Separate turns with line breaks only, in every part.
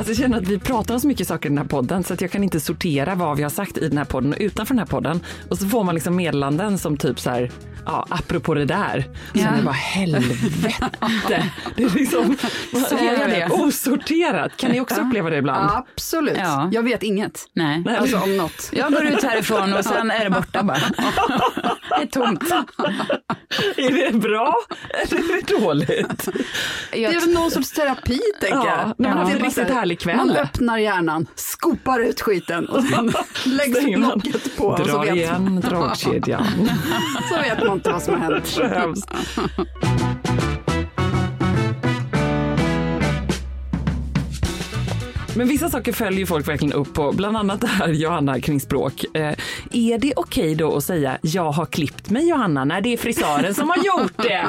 Alltså jag känner att vi pratar om så mycket saker i den här podden så att jag kan inte sortera vad vi har sagt i den här podden och utanför den här podden. Och så får man liksom meddelanden som typ så här, ja, apropå det där. Så ja. bara helvete. det är liksom
så är det.
osorterat. Kan ni också uppleva det ibland?
Absolut. Ja. Jag vet inget.
Nej.
Alltså om något.
Jag går ut härifrån och sen är det borta bara. Det är tomt.
Är det bra eller är det dåligt?
Det är väl någon sorts terapi tänker jag.
Ja, man har haft en härlig kväll.
Man öppnar hjärnan, skopar ut skiten och sen läggs locket på. Och så vet
igen dragkedjan.
så vet man inte vad som har hänt.
Men vissa saker följer folk verkligen upp på, bland annat det här Johanna kring språk. Eh, är det okej då att säga jag har klippt mig Johanna när det är frisören som har gjort det?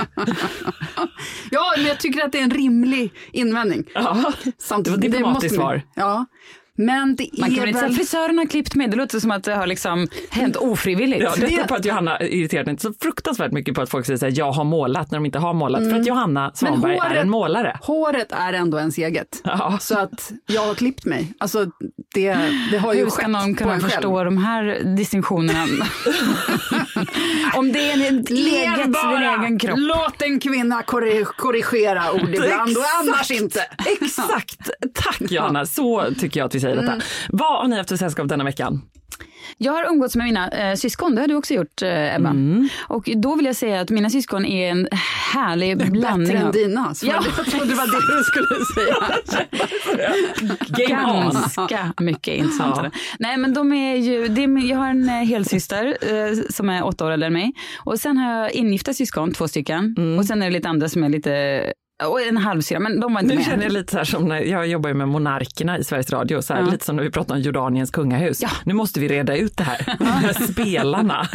Ja, men jag tycker att det är en rimlig invändning.
Ja,
Samtidigt,
det var diplomatiskt svar.
Ja, men det
Man kan väl
är
inte säga
väl...
frisören har klippt mig, det låter som att det har liksom hänt ofrivilligt.
Ja, detta på att Johanna irriterar mig så fruktansvärt mycket på att folk säger så här, jag har målat när de inte har målat. För att Johanna Svanberg är en målare.
håret är ändå ens eget.
Ja.
Så att jag har klippt mig. Alltså det, det har ju
Hur
skett
ska någon
på
kunna
själv.
förstå de här distinktionerna? Om det är en eget, din egen kropp.
Låt en kvinna korri- korrigera ord ibland och annars inte.
Exakt! Tack Johanna, så tycker jag att vi säger detta.
Mm.
Vad har ni haft för sällskap denna veckan?
Jag har umgåtts med mina eh, syskon, det har du också gjort eh, Ebba.
Mm.
Och då vill jag säga att mina syskon är en härlig blandning
Bättre än dina. Så
Ja.
Jag trodde det var det du skulle säga.
Game on!
Ganska mycket intressantare. Nej men de är ju, det är, jag har en eh, helsyster eh, som är åtta år äldre än mig. Och sen har jag ingifta syskon, två stycken.
Mm.
Och sen är det lite andra som är lite, och en halvsyra, men de var inte
Nu
med.
känner jag lite så här som när jag jobbar ju med monarkerna i Sveriges Radio, så här,
Ja.
lite som när vi pratar om Jordaniens kungahus.
Ja.
Nu måste vi reda ut det här, de här spelarna.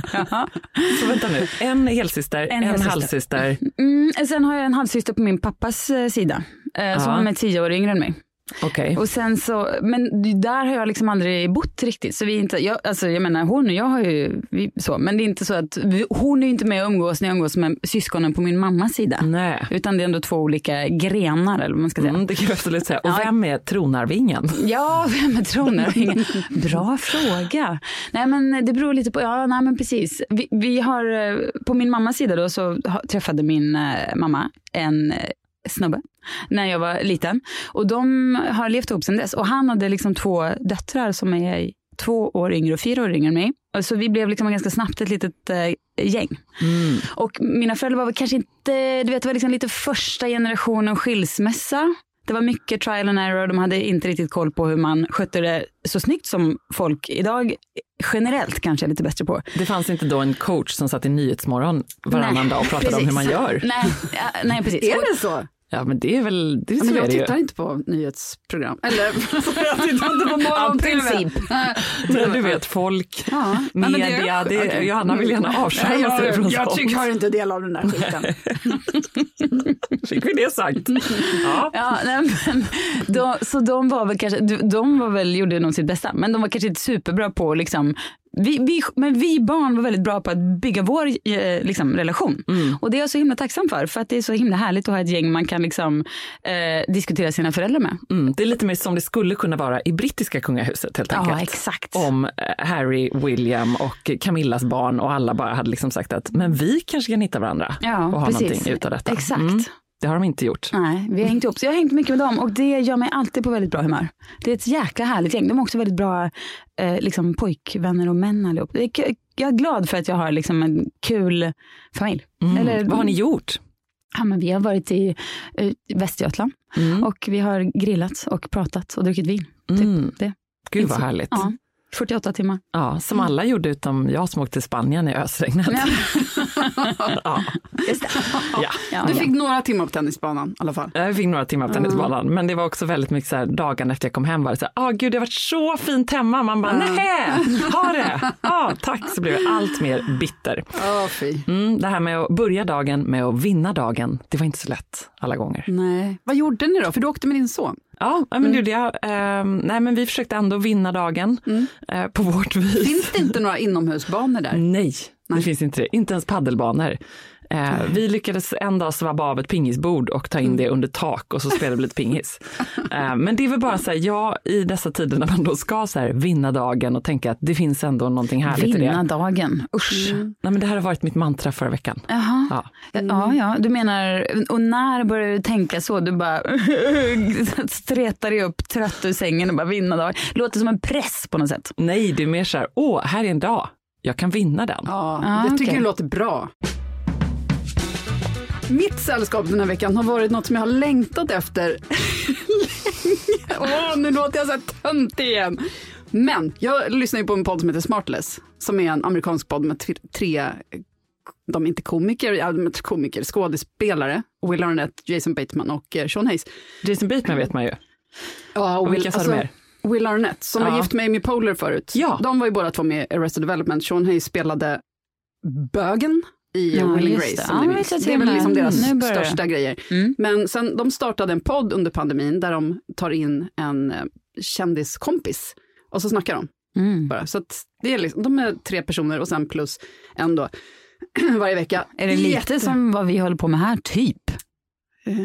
Så vänta nu, en helsyster, en,
helsyster.
halvsyster.
Mm, sen har jag en halvsyster på min pappas eh, sida. Eh, som är tio år yngre än mig.
Okej.
Och sen så, men där har jag liksom aldrig bott riktigt. Så vi inte, jag, alltså jag menar hon och jag har ju vi, så, men det är inte så att, vi, hon är ju inte med och umgås när jag umgås med syskonen på min mammas sida.
Nej.
Utan det är ändå två olika grenar eller vad man ska säga.
Mm, det kan jag absolut säga. Och
Ja.
vem är tronarvingen?
Ja, vem är tronarvingen? Bra fråga. Nej men det beror lite på, ja nej men precis. Vi, vi har, eh, på min mammas sida då så träffade min eh, mamma en eh, snubbe när jag var liten. Och de har levt ihop sedan dess. Och han hade liksom två döttrar som är två år yngre och fyra år yngre än mig. Så vi blev liksom ganska snabbt ett litet eh, gäng. Och mina föräldrar var kanske inte, du vet det var liksom lite första generationen skilsmässa. Det var mycket trial and error, de hade inte riktigt koll på hur man skötte det så snyggt som folk idag generellt kanske är lite bättre på.
Det fanns inte då en coach som satt i Nyhetsmorgon varannan
Nej,
dag och pratade om hur man
precis.
gör?
Nej, ja, nej precis.
Är det så?
Ja men det är väl, det
Ja, men
är
jag
det ju.
tittar inte på nyhetsprogram. Eller jag tittar inte på morgon-tv.
princip.
Men du vet folk,
Ja. men det
media,
är-
det,
okej.
Johanna vill gärna
Nej,
avskärma sig
jag,
från
jag
sånt.
tycker hör inte del av den där skiten.
Fick vi det sagt? Ja.
Ja, nej, men de, så de var väl kanske, de- de var väl, gjorde nog sitt bästa, men de var kanske inte superbra på liksom, vi, vi, men vi barn var väldigt bra på att bygga vår eh, liksom, relation. Och det är jag så himla tacksam för, för att det är så himla härligt att ha ett gäng man kan liksom, eh, diskutera sina föräldrar med.
Mm, det är lite mer som det skulle kunna vara i brittiska kungahuset helt
Ja,
enkelt.
exakt.
Om eh, Harry, William och Camillas barn och alla bara hade liksom sagt att men vi kanske kan hitta varandra
Ja,
och ha
precis.
någonting utav detta.
Exakt.
Mm, det har de inte gjort.
Nej, vi har hängt ihop. Så jag har hängt mycket med dem och det gör mig alltid på väldigt bra humör. Det är ett jäkla härligt gäng. De är också väldigt bra eh, liksom pojkvänner och män allihop. Jag är glad för att jag har liksom en kul familj.
Mm.
Eller-
Vad har ni gjort?
Ja, men vi har varit i eh, Västergötland
Mm.
och vi har grillat och pratat och druckit vin. Typ
Mm.
det.
Gud vad härligt.
Ja, 48 timmar.
Ja, som alla gjorde utom jag som åkte till Spanien i ösregnet. Ja. Ja.
Ja,
Du fick några timmar på tennisbanan i alla fall.
Jag fick några timmar på tennisbanan, men det var också väldigt mycket så här, dagen efter jag kom hem var det så här, ah gud det har varit så fint hemma. Man bara, nej, ha det, ah, tack, så blev jag allt mer bitter.
Ja, fy.
Mm, det här med att börja dagen med att vinna dagen, det var inte så lätt alla gånger.
Nej. Vad gjorde ni då? För du åkte med din son.
Ja, men det gjorde jag. Ehm, nej, men vi försökte ändå vinna dagen eh, på vårt vis.
Finns det inte några inomhusbanor där?
Nej,
Nej.
det finns inte det. Inte ens paddelbanor. Eh, vi lyckades en dag svabba av ett pingisbord och ta in
Mm.
det under tak och så spelade vi lite pingis. Eh, men det är väl bara så här, ja, i dessa tider när man då ska så här, vinna dagen och tänka att det finns ändå någonting härligt i
Vinna
det.
dagen, usch.
Mm.
Nej, men det här har varit mitt mantra förra veckan.
Jaha.
Ja.
Ja, ja, du menar, och när börjar du tänka så? Du bara stretar dig upp trött ur sängen och bara vinna dag. Låter som en press på något sätt.
Nej, det är mer så här, åh, här är en dag, jag kan vinna den.
Ja,
Ah,
jag tycker
okej.
det låter bra. Mitt sällskap den här veckan har varit något som jag har längtat efter länge. Åh, nu låter jag så här tönt igen. Men jag lyssnar ju på en podd som heter Smartless, som är en amerikansk podd med tre, de är inte komiker, ja, de är komiker, skådespelare, Will Arnett, Jason Bateman och eh, Sean Hayes.
Jason Bateman vet man ju.
Ja,
Och vilka sa du mer?
Will Arnett, som
Ja.
var gift med Amy Poehler förut.
Ja.
De var ju båda två med i Arrested Development. Sean Hayes spelade bögen i
Ja,
Will and Grace.
det. Ja, jag
Det är väl liksom deras
det.
största grejer.
Mm.
Men sen, de startade en podd under pandemin där de tar in en eh, kändiskompis och så snackar de
Mm.
bara. Så det är liksom, de är tre personer och sen plus en då varje vecka.
Är det lite
Jätte-
som vad vi håller på med här, typ?
Eh,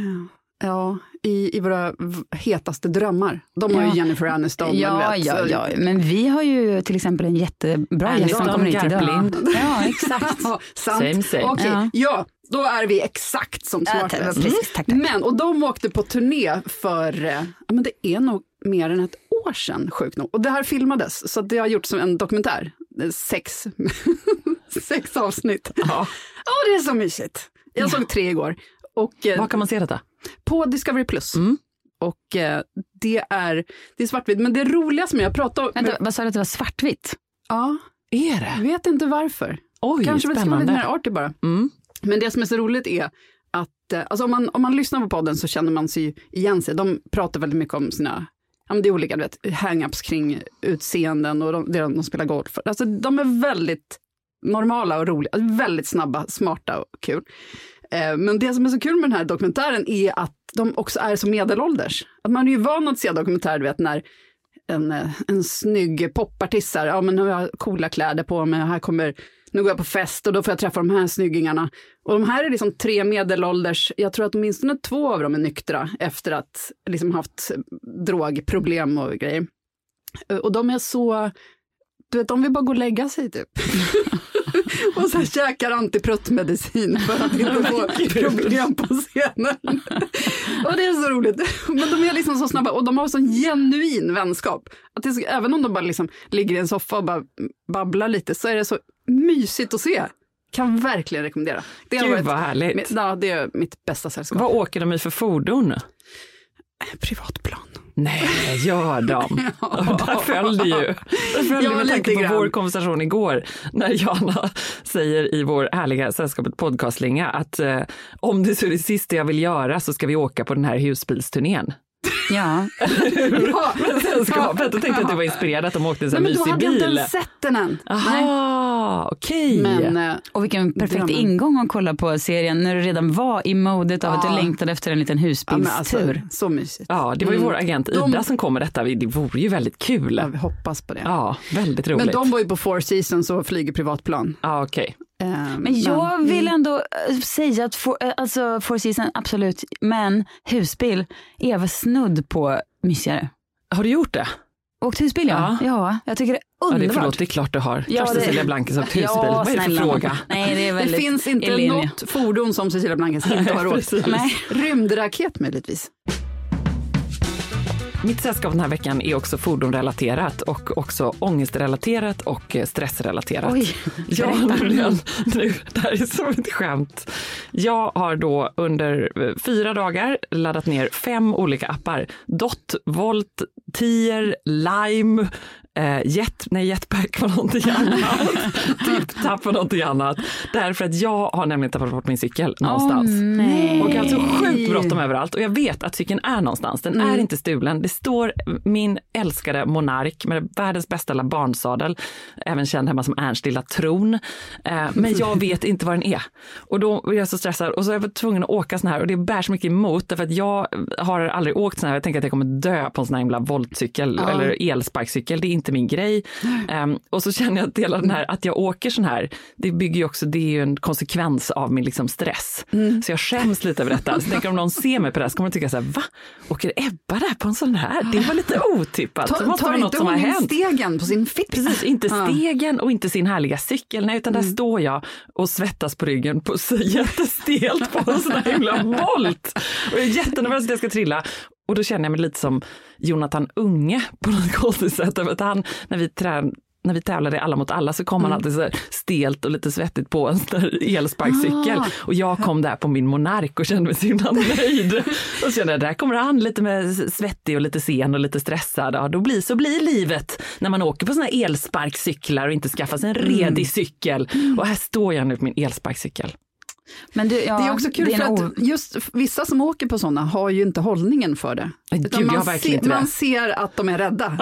Ja, i, i våra hetaste drömmar. De har
Ja.
ju Jennifer Aniston. men
Ja,
vet,
ja, ja, men vi har ju till exempel en jättebra gäst som
Aniston,
kommer hit idag. Ja, exakt.
Ja, sant.
Same, same.
Okej,
Ja.
ja. då är vi exakt som
Ja,
smarta.
tack, precis, tack, tack.
Men, och de åkte på turné för, eh, ja men det är nog mer än ett år sedan, sjukt nog. Och det här filmades, så det har gjorts som en dokumentär. Sex, sex avsnitt.
Ja.
Ja, det är så mysigt. Jag såg tre igår. Och, eh,
Var kan man se detta?
på Discovery Plus.
Mm.
Och eh, det är, det är svartvitt, men det roligaste med, jag pratade
Vänta, vad sa du att det var svartvitt?
ja,
Är det?
jag vet inte varför.
Oj,
Kanske ska vara lite
spännande.
mer arty bara.
Mm.
Men det som är så roligt är att eh, alltså om, man, om man lyssnar på podden så känner man sig igen sig. De pratar väldigt mycket om sina, ja men det är olika, du vet, hang-ups kring utseenden och de, de, de spelar golf. Alltså de är väldigt normala och roliga, väldigt snabba, smarta och kul. Eh, men det som är så kul med den här dokumentären är att de också är så medelålders. Att man är ju van att se dokumentärer, du vet när en, eh, en snygg popartist, här, ja men nu har jag coola kläder på mig, här kommer, nu går jag på fest och då får jag träffa de här snyggingarna. Och de här är liksom tre medelålders, jag tror att åtminstone två av dem är nyktra efter att liksom haft drogproblem och grejer. Eh, och de är så, du vet de vill bara gå och lägga sig typ. och så här käkar antipruttmedicin för att inte få problem på scenen. och det är så roligt. Men de är liksom så snabba och de har sån genuin vänskap. Att det så, även om de bara liksom ligger i en soffa och bara babblar lite så är det så mysigt att se. Kan verkligen rekommendera. Det
Gud
varit
vad härligt.
mitt, ja, det är mitt bästa sällskap.
Vad åker de i för fordon?
Privatplan.
Nej, gör de? ja. Där föll det ju. Där föll ja, med tanke på grann. vår konversation igår när Jana säger i vår härliga Sällskapet podcastlinga att eh, om det är det sista jag vill göra så ska vi åka på den här husbilsturnén.
Ja.
ja. Men sällskapet, då tänkte jag att du var inspirerad att de åkte en sån mysig bil. Men då hade jag
inte ens sett den än.
Aha, okej.
Okay. Eh, och vilken perfekt drömmen. ingång att kolla på serien när du redan var i modet av ja. att du längtade efter en liten husbilstur. Ja, alltså,
så mysigt.
Ja, det var ju mm. vår agent Ida de... som kom med detta. Det vore ju väldigt kul.
Ja, vi hoppas på det.
Ja, väldigt roligt.
Men de var ju på Four Seasons och flyger privatplan.
Ja, okej. Okay.
Um, men jag men, vill mm. ändå eh, säga att for, eh, alltså Four Seasons, absolut, men husbil är väl snudd på mysigare.
Har du gjort det?
Åkt husbil ja. ja. ja jag tycker det är underbart. Ja,
det, förlåt, det är klart du har. Ja, klart det... Cecilia Blankens åkt husbil. Ja, Vad är det för fråga?
Nej, det, är väldigt
det finns inte något fordon som Cecilia Blankens inte har åkt. Rymdraket möjligtvis.
Mitt sällskap den här veckan är också fordonrelaterat och också ångestrelaterat och stressrelaterat.
Oj,
ja, nämligen, nu, det här är som ett skämt. Jag har då under fyra dagar laddat ner fem olika appar. Dot, Volt, Tier, Lime, eh, jet, nej jetpack var någonting annat. Tipp-tapp var någonting annat. Därför att jag har nämligen tappat bort min cykel någonstans.
Oh,
och jag har så sjukt bråttom överallt. Och jag vet att cykeln är någonstans. Den mm. är inte stulen. Det står min älskade Monark med världens bästa lilla barnsadel, även känd hemma som Ernst lilla tron. Eh, men jag vet inte var den är. Och då är jag så stressad och så är jag tvungen att åka sån här och det bär så mycket emot därför att jag har aldrig åkt sån här. Jag tänker att jag kommer dö på en sån här himla voltcykel ja. eller elsparkcykel. Det är inte min grej. Um, och så känner jag att hela den här, att jag åker sån här, det bygger ju också, det är ju en konsekvens av min liksom stress. Mm. Så jag skäms lite över detta. Så tänker om någon ser mig på det här så kommer de tycka så här, va? Åker Ebba där på en sån här? Det var lite otippat.
Ta,
måste
tar
som har hänt.
stegen på sin fitta?
Precis, inte stegen och inte sin härliga cykel, nej, utan där mm. står jag och svettas på ryggen på så jättestelt på en sån här himla volt. Och jag är jättenervös att jag ska trilla. Och då känner jag mig lite som Jonathan Unge på något konstigt sätt. Att han, när vi trän, när vi tävlade alla mot alla så kom mm. han alltid så stelt och lite svettigt på en elsparkcykel. Ah. Och jag kom där på min Monark och kände mig så himla nöjd. och så kände jag, där kommer han lite med svettig och lite sen och lite stressad. Ja, då blir, så blir livet när man åker på såna elsparkcyklar och inte skaffar sig en redig mm. cykel. Och här står jag nu på min elsparkcykel.
Men du, ja, det är också kul för att just vissa som åker på sådana har ju inte hållningen för det.
Gud,
man,
ser,
man ser att de är rädda.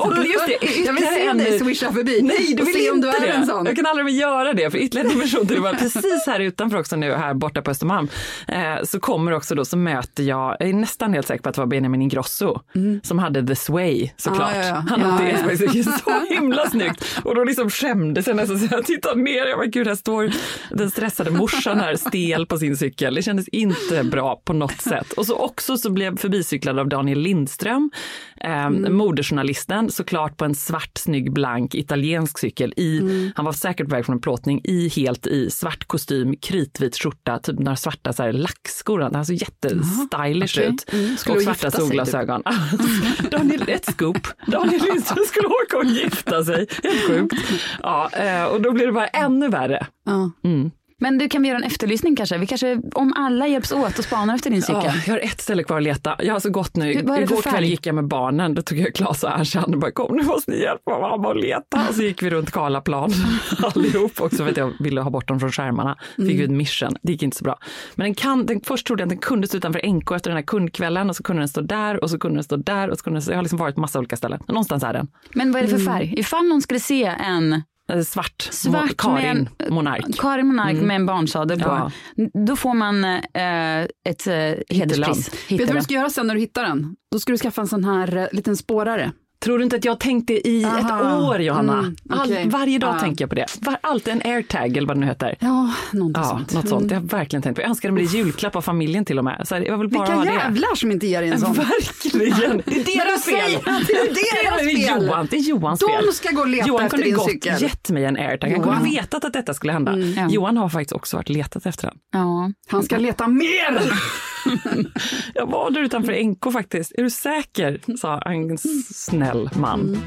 och just det,
jag vill se dig swisha förbi
Nej, du
vill se om du är
det.
en sån.
Jag kan aldrig mer göra det, för ytterligare en dimension till det var precis här utanför också nu, här borta på Östermalm, eh, så kommer också då, så möter jag, jag är nästan helt säker på att det var Benjamin Ingrosso, mm. som hade The Sway såklart. Ah, ja, ja. Han hade ja, ja. så himla snyggt. Och då liksom skämdes jag nästan, så jag tittade ner, jag bara, gud, här står den stressade morsan här, stel på sin cykel. Det kändes inte bra på något sätt. Och så också så blev jag förbicyklad av Daniel Lindström, eh, mm. modejournalisten, såklart på en svart, snygg, blank italiensk cykel. I, mm. Han var säkert på väg från en plåtning i helt i svart kostym, kritvit skjorta, typ några svarta så här, lackskor. Han såg jättestylish okay. ut. Mm. och svarta solglasögon. Typ. Daniel, ett scoop. Daniel Lindström skulle åka och gifta sig. Helt sjukt. Ja, eh, och då blir det bara ännu värre.
Mm. Men du, kan vi göra en efterlysning kanske? Vi kanske, om alla hjälps åt och spanar efter din cykel. Ja,
jag har ett ställe kvar att leta. Jag har så gått nu. Igår kväll gick jag med barnen. Då tog jag Klas och Ernst och bara kom nu måste ni hjälpa mamma att leta. Och så gick vi runt Karlaplan allihop också för att jag ville ha bort dem från skärmarna. Fick mm. ett mission. Det gick inte så bra. Men den kan, den, först trodde jag att den kunde stå utanför NK efter den här kundkvällen och så kunde den stå där och så kunde den stå där och så kunde den stå, jag har liksom varit på massa olika ställen. Någonstans är den.
Men vad är det för mm. färg? Ifall någon skulle se en
svart, svart Karin med, Monark.
Karin Monark mm. med en barnsadel på. Ja. Då får man eh, ett eh, hederspris.
Vet du vad du ska göra sen när du hittar den? Då ska du skaffa en sån här eh, liten spårare.
Tror du inte att jag tänkte i Aha. ett år, Johanna? Mm, okay. All, varje dag ja. tänker jag på det. Var, alltid en airtag eller vad det nu heter.
Ja, någonting ja,
sånt. Något sånt. Jag har verkligen tänkt på. Jag önskar mig det julklapp av familjen till och med. Så jag vill bara
Vilka
ha det.
jävlar som inte ger dig en sån.
Verkligen. Det är deras fel.
Det är deras fel.
Johan, det är Johans
De
fel.
De ska gå och leta
Johan
efter din
cykel.
Johan kunde
gott gett mig en airtag. Han kunde vetat att detta skulle hända. Mm, ja. Johan har faktiskt också varit letat efter den.
Ja.
Han ska leta mer!
jag var där utanför NK faktiskt. Är du säker? sa en snäll man. Mm.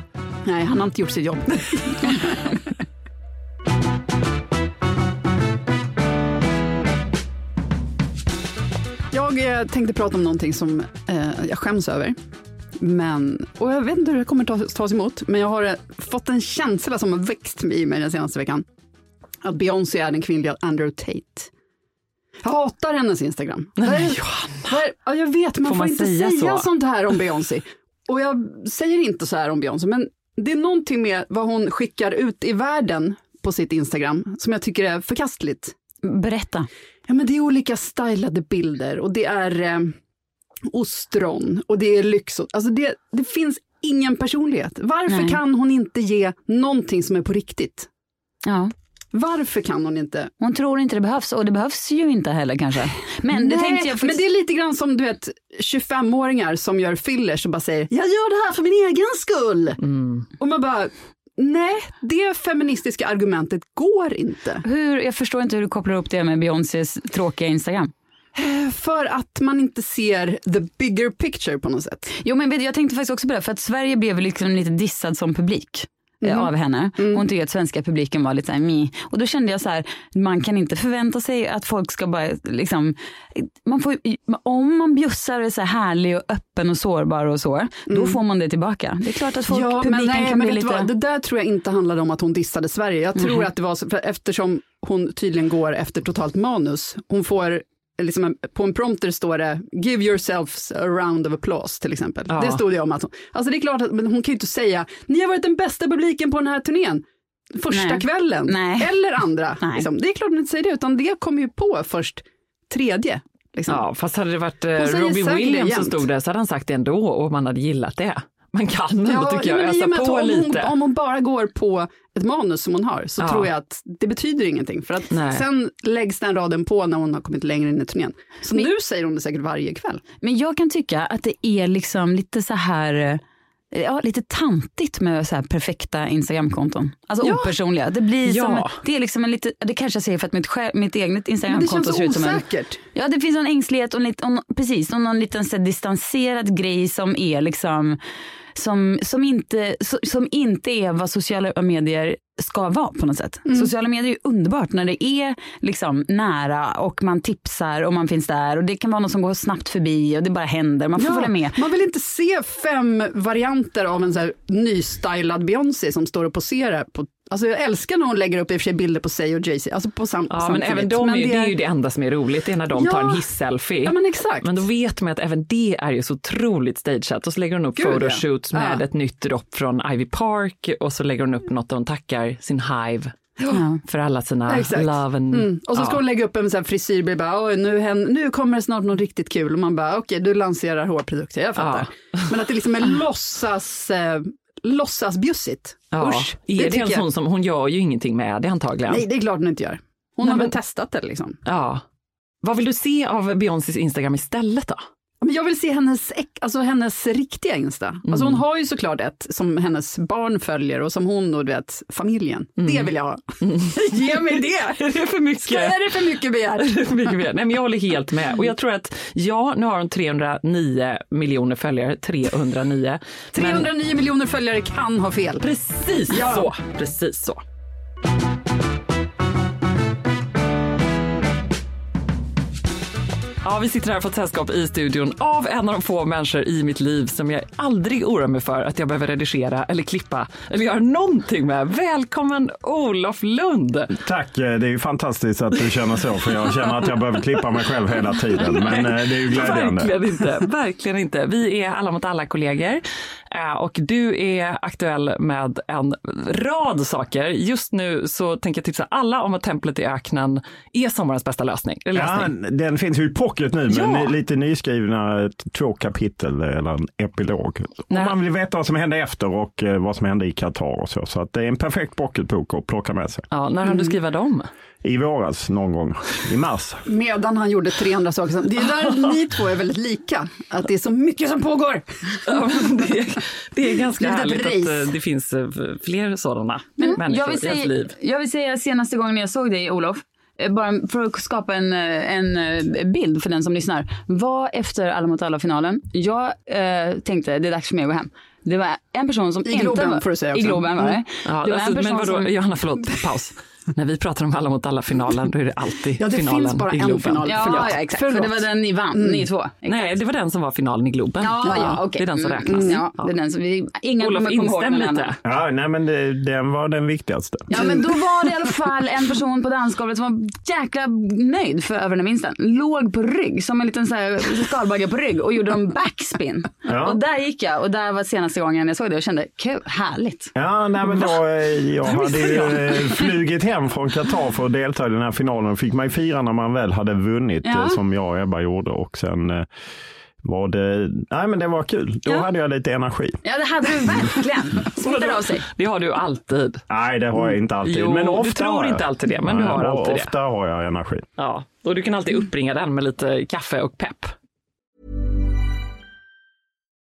Nej, han har inte gjort sitt jobb. jag eh, tänkte prata om någonting som eh, jag skäms över. Men, och jag vet inte hur det kommer tas, tas emot, men jag har eh, fått en känsla som har växt i mig den senaste veckan. Att Beyoncé är den kvinnliga Andrew Tate. Jag hatar hennes Instagram.
Nej, men
Johanna. ja, jag vet, man får,
Får man
inte
säga
säga,
så?
sånt här om Beyoncé. Och jag säger inte så här om Beyoncé, men det är någonting med vad hon skickar ut i världen på sitt Instagram som jag tycker är förkastligt.
Berätta.
Ja, men det är olika stylade bilder och det är eh, ostron och det är lyx. Alltså det, det finns ingen personlighet. Varför
Nej.
kan hon inte ge någonting som är på riktigt?
Ja.
Varför kan hon inte?
Hon tror inte det behövs och det behövs ju inte heller kanske. Men det
Nej,
tänkte jag
men
faktiskt...
det är lite grann som du vet 25-åringar som gör fillers och bara säger jag gör det här för min egen skull.
Mm.
Och man bara nej, det feministiska argumentet går inte.
Hur, jag förstår inte hur du kopplar upp det med Beyoncés tråkiga Instagram.
För att man inte ser the bigger picture på något sätt.
Jo men vet du, jag tänkte faktiskt också på det, för att Sverige blev liksom lite dissad som publik.
Mhm.
av henne.
Mm.
Hon tycker att svenska publiken var lite såhär mi. Och då kände jag så här, man kan inte förvänta sig att folk ska bara liksom, man får, om man bjussar och är så här härlig och öppen och sårbar och så, då får man det tillbaka. Det är klart att folk,
Mm. ja,
publiken
men nej,
kan
men
bli lite...
vad? Det där tror jag inte handlade om att hon dissade Sverige. Jag tror
Mhm.
att det var för eftersom hon tydligen går efter totalt manus. Hon får Liksom på en prompter står det “Give yourselves a round of applause” till exempel.
Ja.
Det stod det om hon, alltså det är klart att men hon kan ju inte säga “Ni har varit den bästa publiken på den här turnén” första
Nej.
kvällen
Nej.
eller andra. Liksom. Det är klart hon inte säger det, utan det kommer ju på först tredje. Liksom.
Ja, fast hade det varit eh, Robbie Williams som stod där så hade han sagt det ändå och man hade gillat det. Man kan ändå
Ja,
tycker
ja,
jag ösa på
om
lite.
Hon, om hon bara går på ett manus som hon har så
Ja.
tror jag att det betyder ingenting. För att
Nej.
sen läggs den raden på när hon har kommit längre in i turnén. Så
Men-
nu säger hon det säkert varje kväll.
Men jag kan tycka att det är liksom lite så här, eh, ja lite tantigt med så här perfekta Instagramkonton. Alltså
Ja.
opersonliga. Det blir
Ja.
som, det är liksom en lite, det kanske jag säger för att mitt, själv, mitt eget
det
Instagramkonto
känns
ser ut som en
osäkert.
Ja, det finns en ängslighet och, en och precis, och någon liten så här, distanserad grej som är liksom som, som, inte, som inte är vad sociala medier ska vara på något sätt.
Mm.
Sociala medier är ju underbart när det är liksom nära och man tipsar och man finns där och det kan vara något som går snabbt förbi och det bara händer. Man får följa med.
Man vill inte se fem varianter av en så här nystylad Beyoncé som står och poserar. På, alltså jag älskar när hon lägger upp i och för sig bilder på sig och Jay-Z, alltså på sam,
Ja, men även de, är,
Men
det är ju det enda som är roligt, det är när de
Ja.
tar en hiss-selfie.
Ja men exakt.
Men då vet man att även det är ju så otroligt stageat. Och så lägger hon upp
Gud, ja.
photoshoots med
Ja.
ett nytt dropp från Ivy Park och så lägger hon upp något där hon tackar sin hive
Ja.
för alla sina
Exakt.
love and...
Mm. Och så ska
ja.
hon lägga upp en sån här frisyrbild, bara, nu, nu kommer det snart något riktigt kul. Och man bara, okej, du lanserar hårprodukter, jag fattar. Men att det liksom är låtsas, eh, låtsasbjussigt.
Ja.
Usch,
är det,
tycker
en
jag-
sån som, hon gör ju ingenting med det antagligen.
Nej, det är klart hon inte gör. Hon
Nej,
har
men-
väl testat det liksom.
Ja. Vad vill du se av Beyoncés Instagram istället då?
Men jag vill se hennes, alltså hennes riktiga Insta. Alltså
Mm.
hon har ju såklart ett som hennes barn följer och som hon och du vet, familjen. Det vill jag ha. Ge mig det!
Är det för mycket?
Är det för mycket begärt?
För mycket mer. Nej, men jag håller helt med. Och jag tror att, ja, nu har hon 309 miljoner följare, 309. Men
309 miljoner följare kan ha fel.
precis
Ja.
så, precis så. Ja, vi sitter här och fått sällskap i studion av en av de få människor i mitt liv som jag aldrig oroar mig för att jag behöver redigera eller klippa eller göra någonting med. Välkommen Olof Lund!
Tack, eh, det är ju fantastiskt att du känner så för jag känner att jag behöver klippa mig själv hela tiden. Men eh, det är ju glädjande.
Verkligen inte, verkligen inte. Vi är Alla mot alla kollegor eh, och du är aktuell med en rad saker. Just nu så tänker jag tipsa alla om att Templet i öknen är sommarens bästa lösning. Eller
Ja,
lösning.
den finns ju i pocket nu, men
Ja.
lite nyskrivna två kapitel eller en epilog.
Nej.
man vill veta vad som hände efter och eh, vad som hände i Qatar och så. Så att det är en perfekt pocketbok att plocka med sig.
Ja, när har du skriva dem?
I våras någon gång, i mars.
Medan han gjorde 300 saker. som- Det är där ni två är väldigt lika. Att det är så mycket som pågår.
Ja, det, är, det är ganska
Det är
härligt att
race.
eh, det finns eh, fler sådana
Men
människor
jag, vill
i ens
säga,
liv.
jag vill säga senaste gången jag såg dig Olof, bara för att skapa en, eh, en eh, bild för den som lyssnar, var efter Alla mot alla-finalen. Jag eh, tänkte det är dags för mig att gå hem. Det var en person som
I
inte
Globen,
var,
får du säga
I. Globen var det.
Ja,
det var
alltså,
en
men
person
vadå,
som...
Johanna, förlåt, paus. När vi pratar om Alla mot alla-finalen, då är det alltid
Ja, det
finalen
finns bara
i
en final.
Ja,
Förlåt.
ja exakt. För det var den ni vann, ni två. Exakt.
Nej, det var den som var finalen i Globen.
Ja, ja, okej.
Det är den som
Mm,
räknas.
mm, Ja, det är den som vi, ingen
Olof,
kommer komma ihåg
instäm lite.
Ja, nej, men det, den var den viktigaste.
Ja men då var det i alla fall en person på dansgolvet som var jäkla nöjd för över den vinsten. Låg på rygg som en liten så här skalbagge på rygg och gjorde en backspin.
Ja.
Och där gick jag och där var senaste gången jag såg det och kände kul, härligt.
Ja, nej, men då, eh, jag hade ju flugit hem från Qatar för att delta i den här finalen. Fick man ju fira när man väl hade vunnit,
Ja.
eh, som jag och Ebba gjorde. Och sen eh, var det, nej men det var kul. Då
Ja.
hade jag lite energi.
Ja det hade du verkligen. Smittar av sig.
Det har du alltid.
Nej, det har jag inte alltid.
Jo,
men
du
ofta
tror
har jag.
inte alltid det, men du har alltid det.
Ofta har jag energi.
Ja, och du kan alltid uppringa den med lite kaffe och pepp.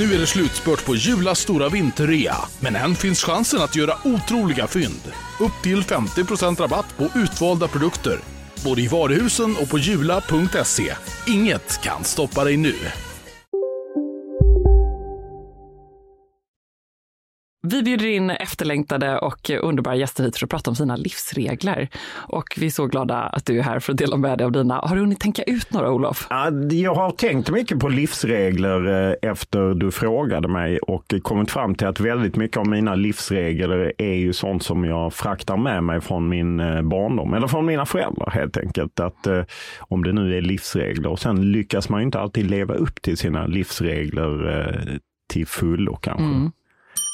Nu är det slutspurt på Julas stora vinterrea, men än finns chansen att göra otroliga fynd. Upp till 50% rabatt på utvalda produkter. Både i varuhusen och på jula.se. Inget kan stoppa dig nu.
Vi bjuder in efterlängtade och underbara gäster hit för att prata om sina livsregler. Och vi är så glada att du är här för att dela med dig av dina. Har du hunnit tänka ut några, Olof?
Ja, Jag har tänkt mycket på livsregler eh, efter du frågade mig och kommit fram till att väldigt mycket av mina livsregler är ju sånt som jag fraktar med mig från min eh, barndom eller från mina föräldrar helt enkelt. Att eh, om det nu är livsregler och sen lyckas man ju inte alltid leva upp till sina livsregler till fullo kanske.
Mm.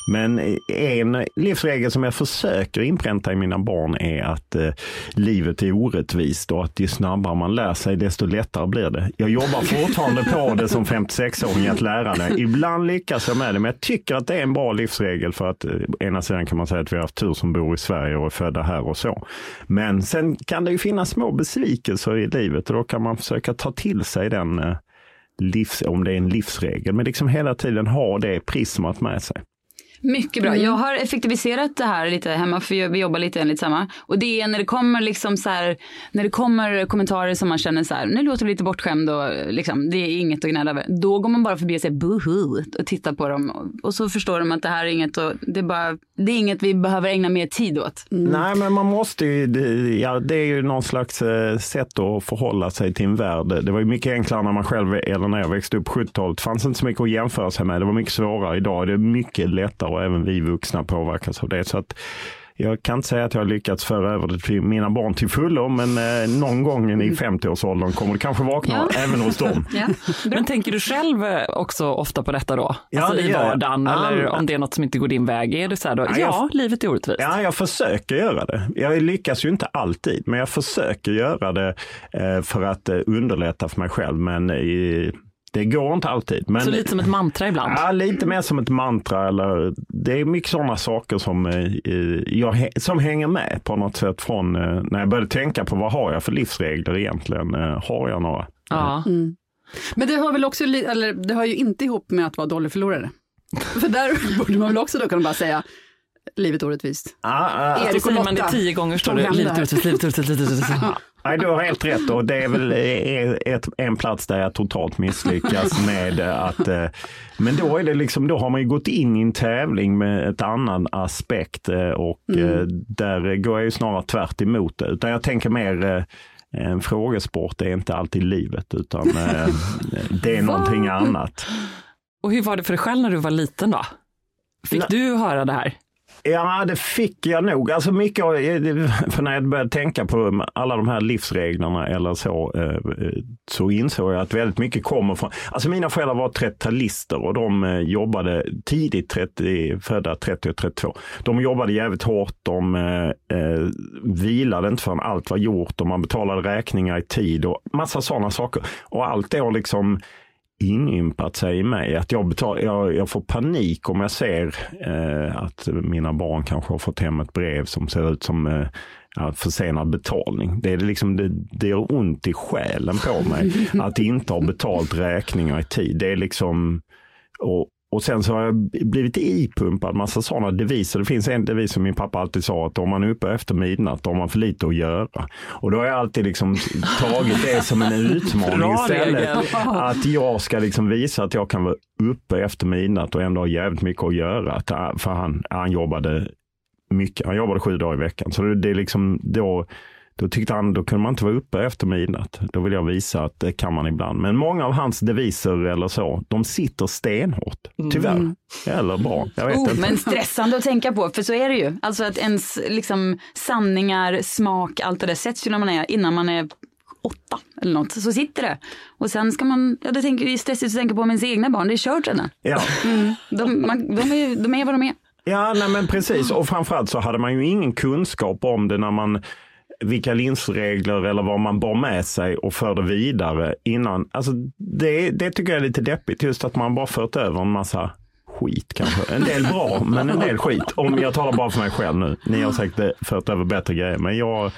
Men en livsregel som jag försöker inpränta i mina barn är att eh, livet är orättvist och att ju snabbare man lär sig desto lättare blir det. Jag jobbar fortfarande på det som 56-åring att lära mig. Ibland lyckas jag med det, men jag tycker att det är en bra livsregel för att eh, ena sidan kan man säga att vi har haft tur som bor i Sverige och är födda här och så. Men sen kan det ju finnas små besvikelser i livet och då kan man försöka ta till sig den eh, livs, om det är en livsregel, men liksom hela tiden ha det prismat med sig.
Mycket bra. Jag har effektiviserat det här lite hemma för vi jobbar lite enligt samma. Och det är när det kommer liksom så här, när det kommer kommentarer som man känner så här, nu låter vi lite bortskämd och liksom, det är inget att gnälla över. Då går man bara förbi och säger buhu och tittar på dem och så förstår de att det här är inget och det är bara, det är inget vi behöver ägna mer tid åt.
Nej, men man måste ju, det, ja, det är ju någon slags eh, sätt att förhålla sig till en värld. Det var ju mycket enklare när man själv, eller när jag växte upp på 70-talet, fanns inte så mycket att jämföra sig med. Det var mycket svårare. Idag är det mycket lättare och även vi vuxna påverkas av det. Så att jag kan inte säga att jag har lyckats föra över det till mina barn till fullo, men eh, någon gång i 50-årsåldern kommer det kanske vakna
Ja.
även hos dem.
Ja.
Men tänker du själv eh, också ofta på detta då?
Ja,
alltså
det
i
jag.
vardagen
Ja,
eller om det är något som inte går din väg. Är det så här då?
Ja,
Ja,
jag-
livet är orättvist.
Ja, jag försöker göra det. Jag lyckas ju inte alltid, men jag försöker göra det eh, för att eh, underlätta för mig själv. Men eh, det går inte alltid. Men,
Så lite som ett mantra ibland.
Ja, lite mer som ett mantra. Eller, det är mycket sådana saker som, eh, jag, som hänger med på något sätt från eh, när jag började tänka på vad har jag för livsregler egentligen. Eh, har jag några?
Ja.
Men det hör väl också, eller det hör ju inte ihop med att vara dålig förlorare. För där borde man väl också då kunna bara säga, livet är orättvist.
Ah, ah,
Erik och
säger man det
Lotta,
tio gånger står det. Livet är livet, livet, livet, livet.
Nej, du har helt rätt och det är väl eh, ett, en plats där jag totalt misslyckas med att, eh, men då är det liksom, då har man ju gått in i en tävling med ett annan aspekt eh, och eh, där går jag ju snarare tvärt emot det. Utan jag tänker mer eh, en frågesport är inte alltid livet utan eh, det är någonting annat.
Och hur var det för dig själv när du var liten då? Fick
Nej.
du höra det här?
Ja, det fick jag nog. Alltså mycket, av- eh, för när jag började tänka på alla de här livsreglerna eller så, eh, eh, så insåg jag att väldigt mycket kommer från, alltså mina föräldrar var 30-talister och de jobbade tidigt, 30, födda 30 och 32. De jobbade jävligt hårt, de eh, eh, vilade inte förrän allt var gjort och man betalade räkningar i tid och massa sådana saker. Och allt det har liksom inympat sig i mig. Att jag, betal, jag, jag får panik om jag ser eh, att mina barn kanske har fått hem ett brev som ser ut som eh, ja, försenad betalning. Det, är liksom, det, det gör ont i själen på mig att inte ha betalt räkningar i tid. Det är liksom, och, och sen så har jag blivit ipumpad massa sådana deviser. Det finns en devis som min pappa alltid sa att om man är uppe efter midnatt då har man för lite att göra. Och då har jag alltid liksom tagit det som en utmaning istället. Att jag ska liksom visa att jag kan vara uppe efter midnatt och ändå ha jävligt mycket att göra. Äh, för han, han jobbade mycket, han jobbade sju dagar i veckan. Så det, det är liksom då, då tyckte han, då kunde man inte vara uppe efter midnatt. Då vill jag visa att det kan man ibland. Men många av hans deviser eller så, de sitter stenhårt. Tyvärr. Eller bra, jag vet
Oh,
inte.
men stressande att tänka på, för så är det ju. Alltså att ens liksom, sanningar, smak, allt det där sätts ju när man är, innan man är åtta eller något. Så sitter det. Och sen ska man, ja det är stressigt att tänka på med ens egna barn, det är kört redan.
Ja.
De, man, de, är, ju- de är vad de är.
Ja, nej men precis. Och framförallt så hade man ju ingen kunskap om det när man vilka linsregler eller vad man bar med sig och förde vidare innan. Alltså det, det tycker jag är lite deppigt, just att man bara fört över en massa skit kanske. En del bra, men en del skit. Om jag talar bara för mig själv nu. Ni har säkert fört över bättre grejer, men jag,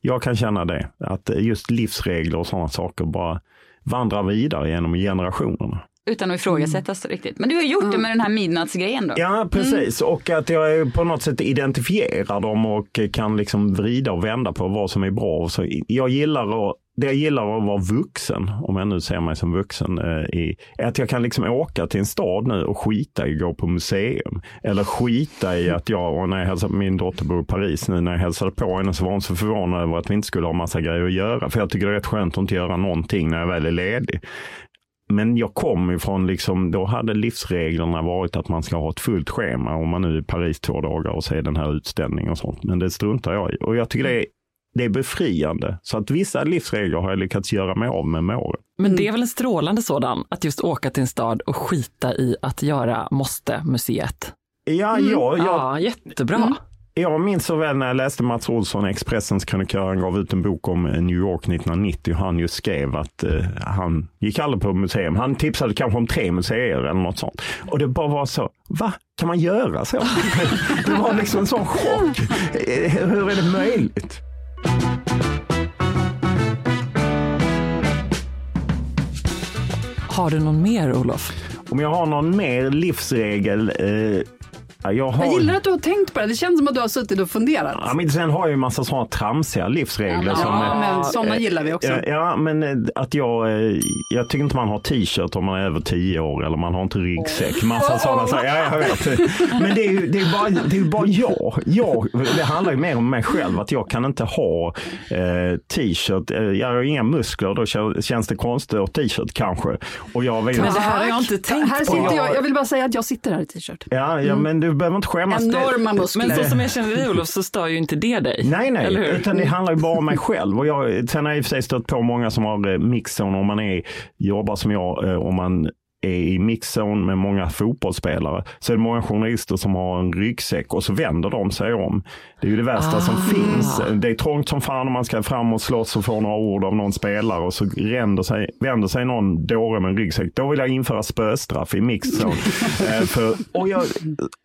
jag kan känna det. Att just livsregler och sådana saker bara vandrar vidare genom generationerna.
Utan att ifrågasättas riktigt. Men du har gjort det med den här midnattsgrejen då.
Ja, precis. Och att jag på något sätt identifierar dem och kan liksom vrida och vända på vad som är bra. Så jag gillar att det jag gillar att vara vuxen, om jag nu ser mig som vuxen, eh, i, är att jag kan liksom åka till en stad nu och skita i att gå på museum. Eller skita i att jag, och när jag hälsade, min dotter bor i Paris nu, när jag hälsade på henne så var hon så förvånad över att vi inte skulle ha massa grejer att göra. För jag tycker det är rätt skönt att inte göra någonting när jag väl är ledig. Men jag kom ifrån, liksom, då hade livsreglerna varit att man ska ha ett fullt schema om man nu är i Paris två dagar och ser den här utställningen och sånt. Men det struntar jag i. Och jag tycker det är, det är befriande. Så att vissa livsregler har jag lyckats göra mig av med med åren.
Men det är väl en strålande sådan, att just åka till en stad och skita i att göra måste-museet.
Ja, jag, jag,
Ja, jättebra.
Jag minns så väl när jag läste Mats Olsson, Expressens krönikör, han gav ut en bok om eh, New York 1990 och han just skrev att eh, han gick aldrig på museum. Han tipsade kanske om tre museer eller något sånt. Och det bara var så, va? Kan man göra så? det var liksom en sån chock. Eh, Hur är det möjligt?
Har du någon mer, Olof?
Om jag har någon mer livsregel. Eh, jag, har...
Jag gillar att du har tänkt på det, det känns som att du har suttit och funderat.
Ja, men sen har jag ju en massa sådana tramsiga livsregler. som,
Ja,
eh,
men sådana gillar vi också.
Ja, Ja, men eh, att jag, eh, jag tycker inte man har t-shirt om man är över tio år eller man har inte ryggsäck. Massa sådana saker. Ja, jag vet. Men det är ju det är bara, det är bara jag. jag. Det handlar ju mer om mig själv. Att jag kan inte ha eh, t-shirt. Eh, Jag har inga muskler. Då kän- känns det konstigt att t-shirt kanske. Och jag vill,
Men det här har jag inte tänkt
Här
på.
sitter jag, jag vill bara säga att jag sitter här i t-shirt.
ja, ja, men du behöver inte skämmas. Det-
Enorma muskler.
Men så som jag känner dig, Olof, så stör ju inte det dig.
Nej, nej,
Eller hur?
utan det handlar ju bara om mig själv. Och jag, sen har jag i och för sig stött på många som har eh, mixzone om man är, jobbar som jag, eh, om man är i mixzone med många fotbollsspelare så är det många journalister som har en ryggsäck och så vänder de sig om. Det är ju det värsta som
Ah.
finns. Det är trångt som fan om man ska fram och slåss och få några ord av någon spelare och så vänder sig, vänder sig någon dåre med en ryggsäck. Då vill jag införa spöstraff i mixzone. Eh, och, jag,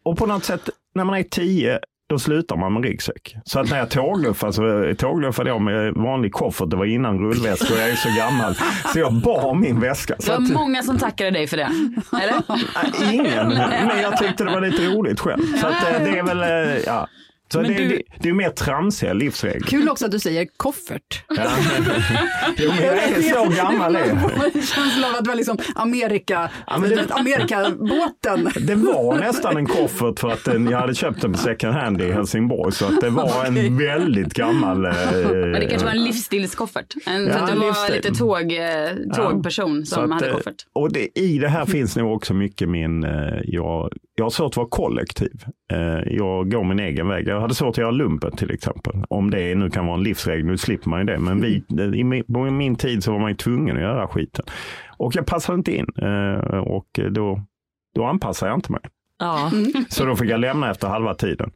och på något sätt, när man är tio då slutar man med ryggsäck. Så att när jag tågluffade så tågluffade jag med vanlig koffert. Det var innan rullväska och jag är så gammal. Så jag bar min väska.
Det
Så
var
att,
många som tackade dig för det. Eller?
ingen, men jag tyckte det var lite roligt själv. Så att, eh, det är väl, eh, ja. Så det,
Men du-
det, det är mer tramsiga livsregler.
Kul också att du säger koffert.
Ja. Jo, men jag är så gammal är jag.
Av att det var liksom Amerika,
Ja, men det-
Amerikabåten.
Det var nästan en koffert för att den, jag hade köpt den på second hand i Helsingborg. Så att det var en väldigt gammal... Eh,
Men det kanske var en livsstilskoffert. En,
Ja,
för att du var
livsstil.
lite tåg, eh, tågperson
Så
som
att,
hade
eh,
koffert.
Och det, i det här finns nog också mycket min, eh, jag, jag har svårt att vara kollektiv. Eh, Jag går min egen väg. Jag hade svårt att göra lumpen till exempel. Om det nu kan vara en livsregel, nu slipper man ju det. Men vi, i min, på min tid så var man ju tvungen att göra skiten. Och jag passade inte in eh, och då, då anpassade jag inte mig.
Ja.
Så då fick jag lämna efter halva tiden.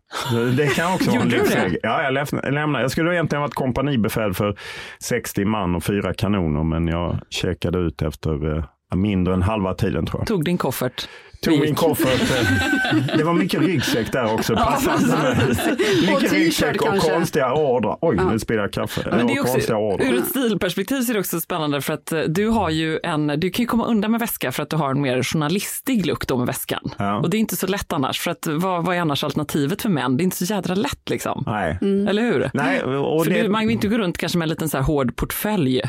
Det kan också vara en livsregel. Ja, jag lämnade-. Jag skulle egentligen varit kompanibefäl för 60 man och fyra kanoner, men jag checkade ut efter eh, mindre än halva tiden tror jag.
Tog din koffert.
Tog min koffert. Det var mycket ryggsäck där också. Passande med. Mycket ryggsäck och
kanske.
konstiga ordrar. Oj, nu spiller jag kaffe.
Men det är också, ur ett stilperspektiv så är det också spännande för att eh, du har ju en, du kan ju komma undan med väska för att du har en mer journalistig look då med väskan.
Ja.
Och det är inte så lätt annars, för att vad, vad är annars alternativet för män? Det är inte så jädra lätt liksom.
Nej.
Eller hur?
Nej, och
för
det-
du, man vill inte gå runt kanske med en liten så här hård portfölj.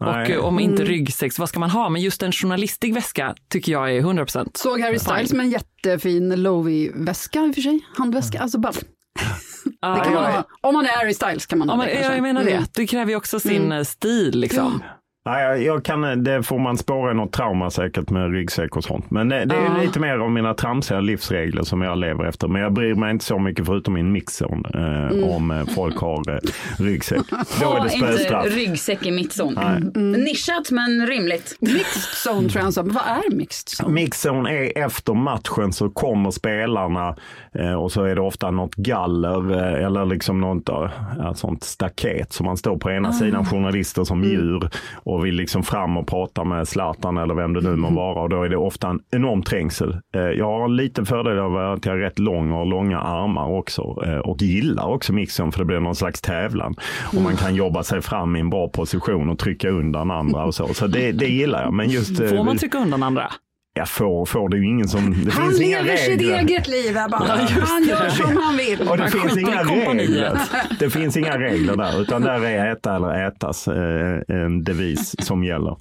Och
Nej.
eh, om inte ryggsäck, så vad ska man ha? Men just en journalistig väska tycker jag är 100 procent.
Såg Harry Styles med en jättefin Lovi-väska i och för sig. Handväska. Alltså bara, det kan man ha. Om man är Harry Styles kan man
Ja,
ha det kanske.
jag menar det,
Mm.
det kräver ju också sin eh, stil liksom.
Nej, jag, jag kan, det får man spåra i något trauma säkert med ryggsäck och sånt. Men det, det är
Ja.
lite mer om mina tramsiga livsregler som jag lever efter. Men jag bryr mig inte så mycket förutom min mixzon eh, om eh, folk har eh, ryggsäck. Då är
Ha
det
inte
spöstraff.
ryggsäck i mittzon. Mm. Nischat men rimligt.
Mixed zone tror jag han sa. Men vad är mixed zone?
Mixzone är efter matchen så kommer spelarna eh, och så är det ofta något galler eh, eller liksom något eh, sånt staket som man står på ena sidan journalister som djur och vill liksom fram och prata med Zlatan eller vem det nu må vara och då är det ofta en enorm trängsel. Eh, jag har en liten fördel av att jag är rätt lång och har långa armar också eh, och gillar också mixzone för det blir någon slags tävlan och man kan jobba sig fram i en bra position och trycka undan andra och så. Så det, det gillar jag. Men just, eh,
Får man trycka undan andra?
Jag får, får det är ju ingen som, det
Han
finns inga
lever sitt
regler.
eget liv här bara. Han gör som han vill.
Och det finns inga regler. Det finns inga regler där, utan där är äta eller ätas eh, en devis som gäller.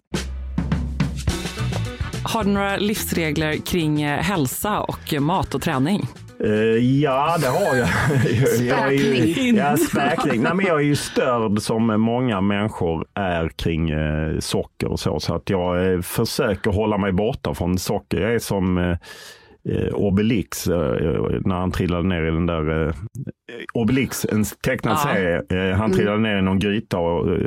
Har du några livsregler kring eh, hälsa och mat och träning?
Eh, ja, det har jag. jag är ju,
Späkning.
ja, späkning. Nej, men jag är ju störd som många människor är kring eh, socker och så. Så att jag eh, försöker hålla mig borta från socker. Jag är som eh, eh, Obelix eh, när han trillade ner i den där Obelix, en tecknad
Ja.
serie. Eh, han trillade ner i någon gryta och eh,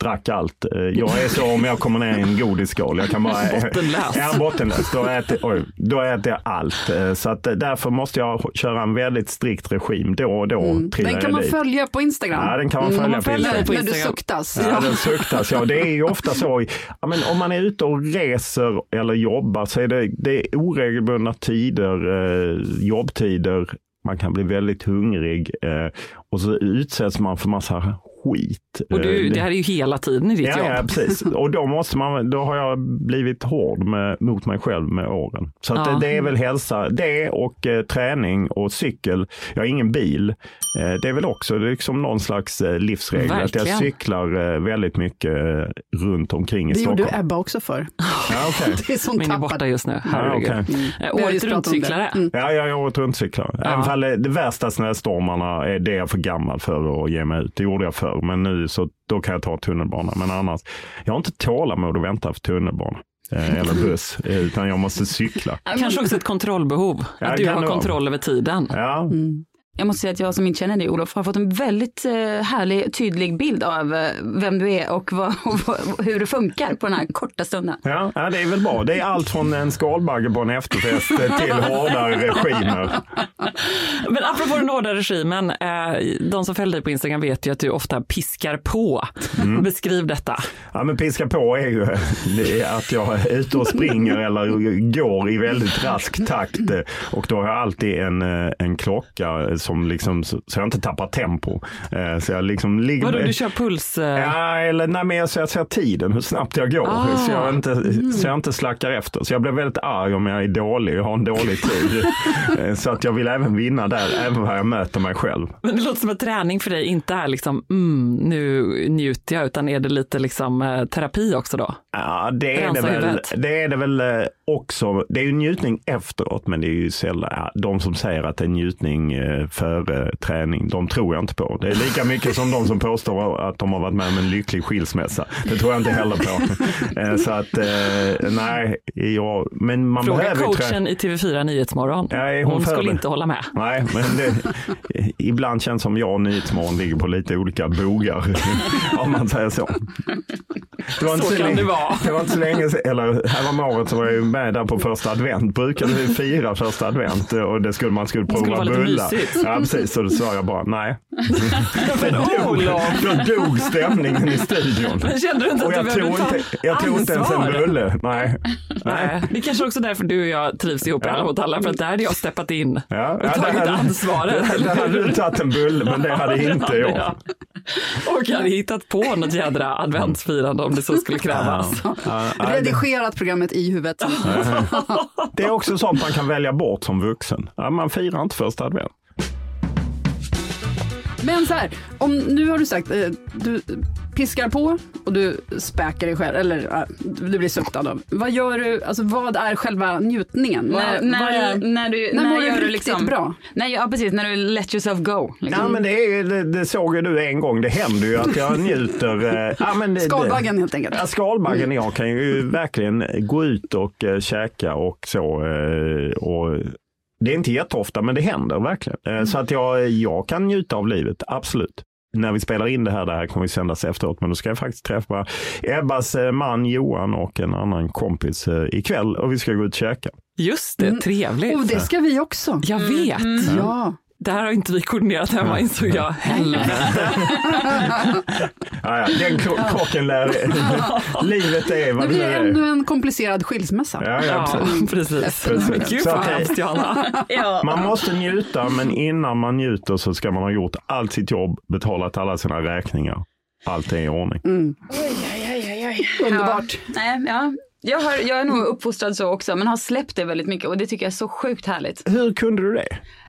drack allt. Eh, jag är så om jag kommer ner i en godisskål. Jag kan bara,
Bottenlös.
Ja, bottenlös. Då äter, oj, då äter jag allt. Eh, Så att eh, därför måste jag köra en väldigt strikt regim. Då och då trillar
Den kan
jag
man
dit.
följa på Instagram.
Ja, den kan man
Mm,
följa
om
på Instagram.
När du suktas.
Ja, den suktas. Ja, det är ju ofta så. Ja, men om man är ute och reser eller jobbar så är det, det är oregelbundna tider, eh, jobbtider. Man kan bli väldigt hungrig eh, och så utsätts man för massa skit.
Och du,
Eh,
det här är ju hela tiden i ditt
Ja,
jobb.
ja, precis. Och då, måste man, då har jag blivit hård med, mot mig själv med åren. Så att
Ja.
det, det är väl hälsa, det och eh, träning och cykel. Jag har ingen bil. Eh, det är väl också liksom någon slags eh, livsregel. Att jag cyklar eh, väldigt mycket eh, runt omkring i
Det gjorde
Stockholm.
Ebba också för.
Ja, okej.
Det är sånt
Men är borta just nu. Herregud.
har
Året
det.
runt-cyklare.
Mm.
Ja, jag är året runt cyklar.
Ja.
Även fall det, det värsta snöstormarna är det jag är för gammal för att ge mig ut. Det gjorde jag förr, men nu så då kan jag ta tunnelbana. Men annars, jag har inte tålamod att vänta för tunnelbana. eh, Eller buss, eh, utan jag måste cykla.
Kanske också ett kontrollbehov.
Ja,
att du
kan
har
vara.
kontroll över tiden.
Ja,
Jag måste säga att jag som inte känner dig Olof har fått en väldigt eh, härlig, tydlig bild av eh, vem du är och, vad, och hur det funkar på den här korta stunden.
Ja, det är väl bra. Det är allt från en skalbagge på en efterfest till hårdare regimer.
Men apropå den hårda regimen, eh, de som följer dig på Instagram vet ju att du ofta piskar på.
Mm.
Beskriv detta.
Ja, men piska på är ju att jag är ute och springer eller går i väldigt rask takt. Och då har jag alltid en, en klocka som liksom, så, så jag inte tappar tempo. Eh, så jag liksom ligger
Vadå, du kör puls? eh,
Ja, eller nej, men jag ser, jag ser tiden, hur snabbt jag går.
Ah.
Så, jag inte,
Mm.
så jag inte slackar efter. Så jag blir väldigt arg om jag är dålig och har en dålig tid. Eh, så att jag vill även vinna där, även vad jag möter mig själv.
Men det låter som att träning för dig inte är liksom, mm, nu njuter jag, utan är det lite liksom eh, terapi också då?
Ja, det är det, väl, det är det väl eh, också. Det är ju njutning efteråt, men det är ju sällan, de som säger att det är njutning före träning, de tror jag inte på. Det är lika mycket som de som påstår att de har varit med om en lycklig skilsmässa. Det tror jag inte heller på. Eh, Så att, eh, nej, jag, men man
Fråga
behöver
coachen i TV4 Nyhetsmorgon.
Är
hon
hon
skulle inte hålla med.
Nej, men det, ibland känns som jag och Nyhetsmorgon ligger på lite olika bogar, om man säger så. Det var
Så kan
länge,
det vara.
Det var inte så länge sedan, eller härom året så var jag ju med där på första advent. Brukade vi fira första advent och det skulle, man skulle
skulle
prova
lite
bullar. Ja, precis. Så då sa jag bara nej.
Men Olof,
då dog stämningen i studion.
men kände du inte
Och
att du
jag
behövde ta
inte, jag tog inte ens en
ansvar?
bulle. Nej.
Nej, det är kanske också därför du och jag trivs ihop i Alla mot alla, för att där hade jag steppat in
Ja,
och
ja,
tagit
hade-
ansvaret.
Där hade du tagit en bulle, men det hade inte jag.
Ja. Och hade hittat på något jädra adventsfirande om det så skulle krävas.
Ja, ja, det-
Redigerat programmet i huvudet.
Det är också sånt man kan välja bort som vuxen. Man firar inte första advent.
Men så här, om, nu har du sagt, eh, du piskar på och du späkar dig själv, eller eh, du blir suktad av. Vad gör du, alltså vad är själva njutningen? Vad,
När,
vad
när,
är,
när du,
när mår du
gör du
riktigt
liksom,
bra?
När, ja, precis, när du let yourself go. Liksom.
Ja, men det, är, ju- det, det såg ju du en gång. Det händer ju att jag njuter. eh, Ja, men det,
Skalbaggen helt enkelt.
Ja, skalbaggen och jag kan ju verkligen gå ut och uh, käka och så. eh, och det är inte jätteofta, men det händer verkligen. Eh, Så att jag, jag kan njuta av livet, absolut. När vi spelar in det här, det här kommer vi sändas efteråt, men då ska jag faktiskt träffa Ebbas eh, man Johan och en annan kompis eh, ikväll och vi ska gå ut och käka.
Just det, trevligt.
Och Mm. det ska vi också.
Jag vet.
Ja.
Det här har inte vi koordinerat hemma insåg jag. Helvete.
Ja, ja, den krocken lär... Livet är
Det
vad det
blir
är.
ännu en komplicerad skilsmässa.
Ja, ja,
Ja,
precis.
precis.
Precis.
Gud vad
att det-
hemskt Johanna.
Man måste njuta, men innan man njuter så ska man ha gjort allt sitt jobb, betalat alla sina räkningar. Allt är i ordning.
Underbart.
Nej, ja. Jag, har, jag är nog uppfostrad så också, men har släppt det väldigt mycket och det tycker jag är så sjukt härligt.
Hur kunde du det?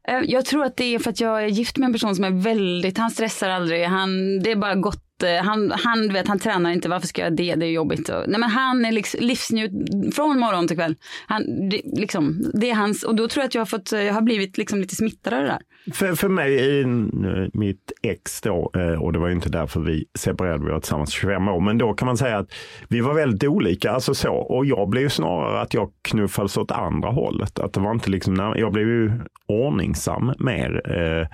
Eh, jag tror att det är för att jag är gift med en person som är väldigt, han stressar aldrig, han, det är bara gott. Eh, han, han, vet, han tränar inte, varför ska jag det, det är jobbigt. Nej men han är liksom livsnjut från morgon till kväll. Han, det, liksom, det är hans, och då tror jag att jag har, fått, eh, jag har blivit liksom lite smittad av det där.
För, för mig, mitt ex då, eh, och det var ju inte därför vi separerade, vi var tillsammans 25 år, men då kan man säga att vi var väldigt olika, alltså så, och jag blev snarare att jag knuffades åt andra hållet. Att det var inte liksom, jag blev ju ordningsam mer. Eh,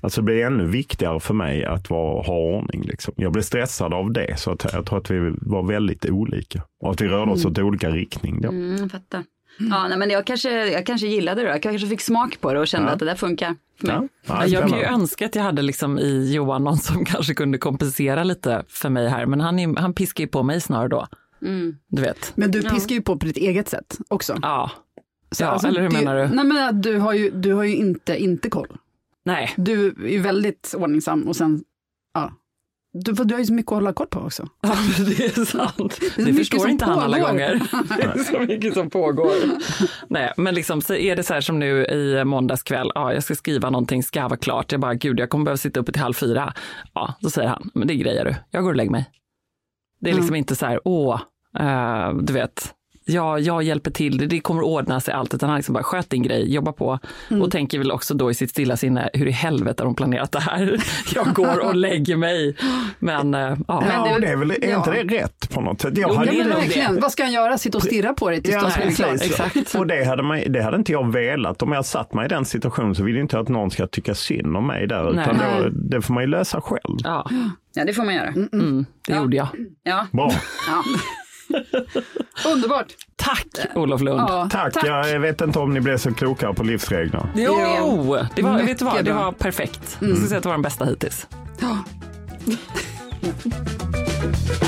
Alltså det blev ännu viktigare för mig att vara, ha ordning. Liksom. Jag blev stressad av det, så att jag tror att vi var väldigt olika. Och att vi rörde oss åt olika riktning. Då.
Mm, jag fattar. Ja, nej, men jag kanske, jag kanske gillade det då. Jag kanske fick smak på det och kände
Ja.
att det där funkar.
Ja. Ja,
Jag kan ju önska att jag hade liksom i Johan någon som kanske kunde kompensera lite för mig här, men han, han piskar ju på mig snarare då.
Mm.
Du vet.
Men du piskar ju på på ditt eget sätt också.
Ja,
Så
ja
alltså,
eller hur
det-
menar du?
Nej men du har ju, du har ju inte, inte koll.
Nej,
Du är ju väldigt ordningsam och sen. Du, du har ju så mycket att hålla koll på också.
ja, det är sant.
är så
Det, förstår inte han alla gånger. Det är så mycket som pågår. Nej, men liksom så är det så här som nu i måndags kväll, ja, jag ska skriva någonting, ska vara klart. Jag bara, gud, jag kommer behöva sitta uppe till halv fyra. Ja, då säger han, men det grejer du, jag går och lägger mig. Det är liksom inte så här, åh, eh, du vet, ja, jag hjälper till, det, det kommer att ordna sig allt, utan han liksom bara sköt din grej, jobba på och tänker väl också då i sitt stilla sinne, hur i helvete har de planerat det här? Jag går och lägger mig. Men, eh, ja.
Ja,
det-
det är väl, är
ja.
inte det rätt på något sätt? Jag
Jo,
hade
det
verkligen, vad ska han göra? Sitta och stirra på dig tills
Ja,
de ska
exakt.
Och det hade, man, det hade inte jag velat. Om jag satt mig i den situationen så vill jag inte att någon ska tycka synd om mig där. Utan
Nej.
då, det får man ju lösa själv.
ja,
Ja, det får man göra.
mm, det gjorde jag.
Ja.
Bra.
Underbart.
Tack Olof Lund.
Ja,
Tack. Jag vet inte om ni blev så klokare på livsreglerna.
Jo, det var, vet du vad, det var perfekt. Jag skulle säga att det var den bästa hittills.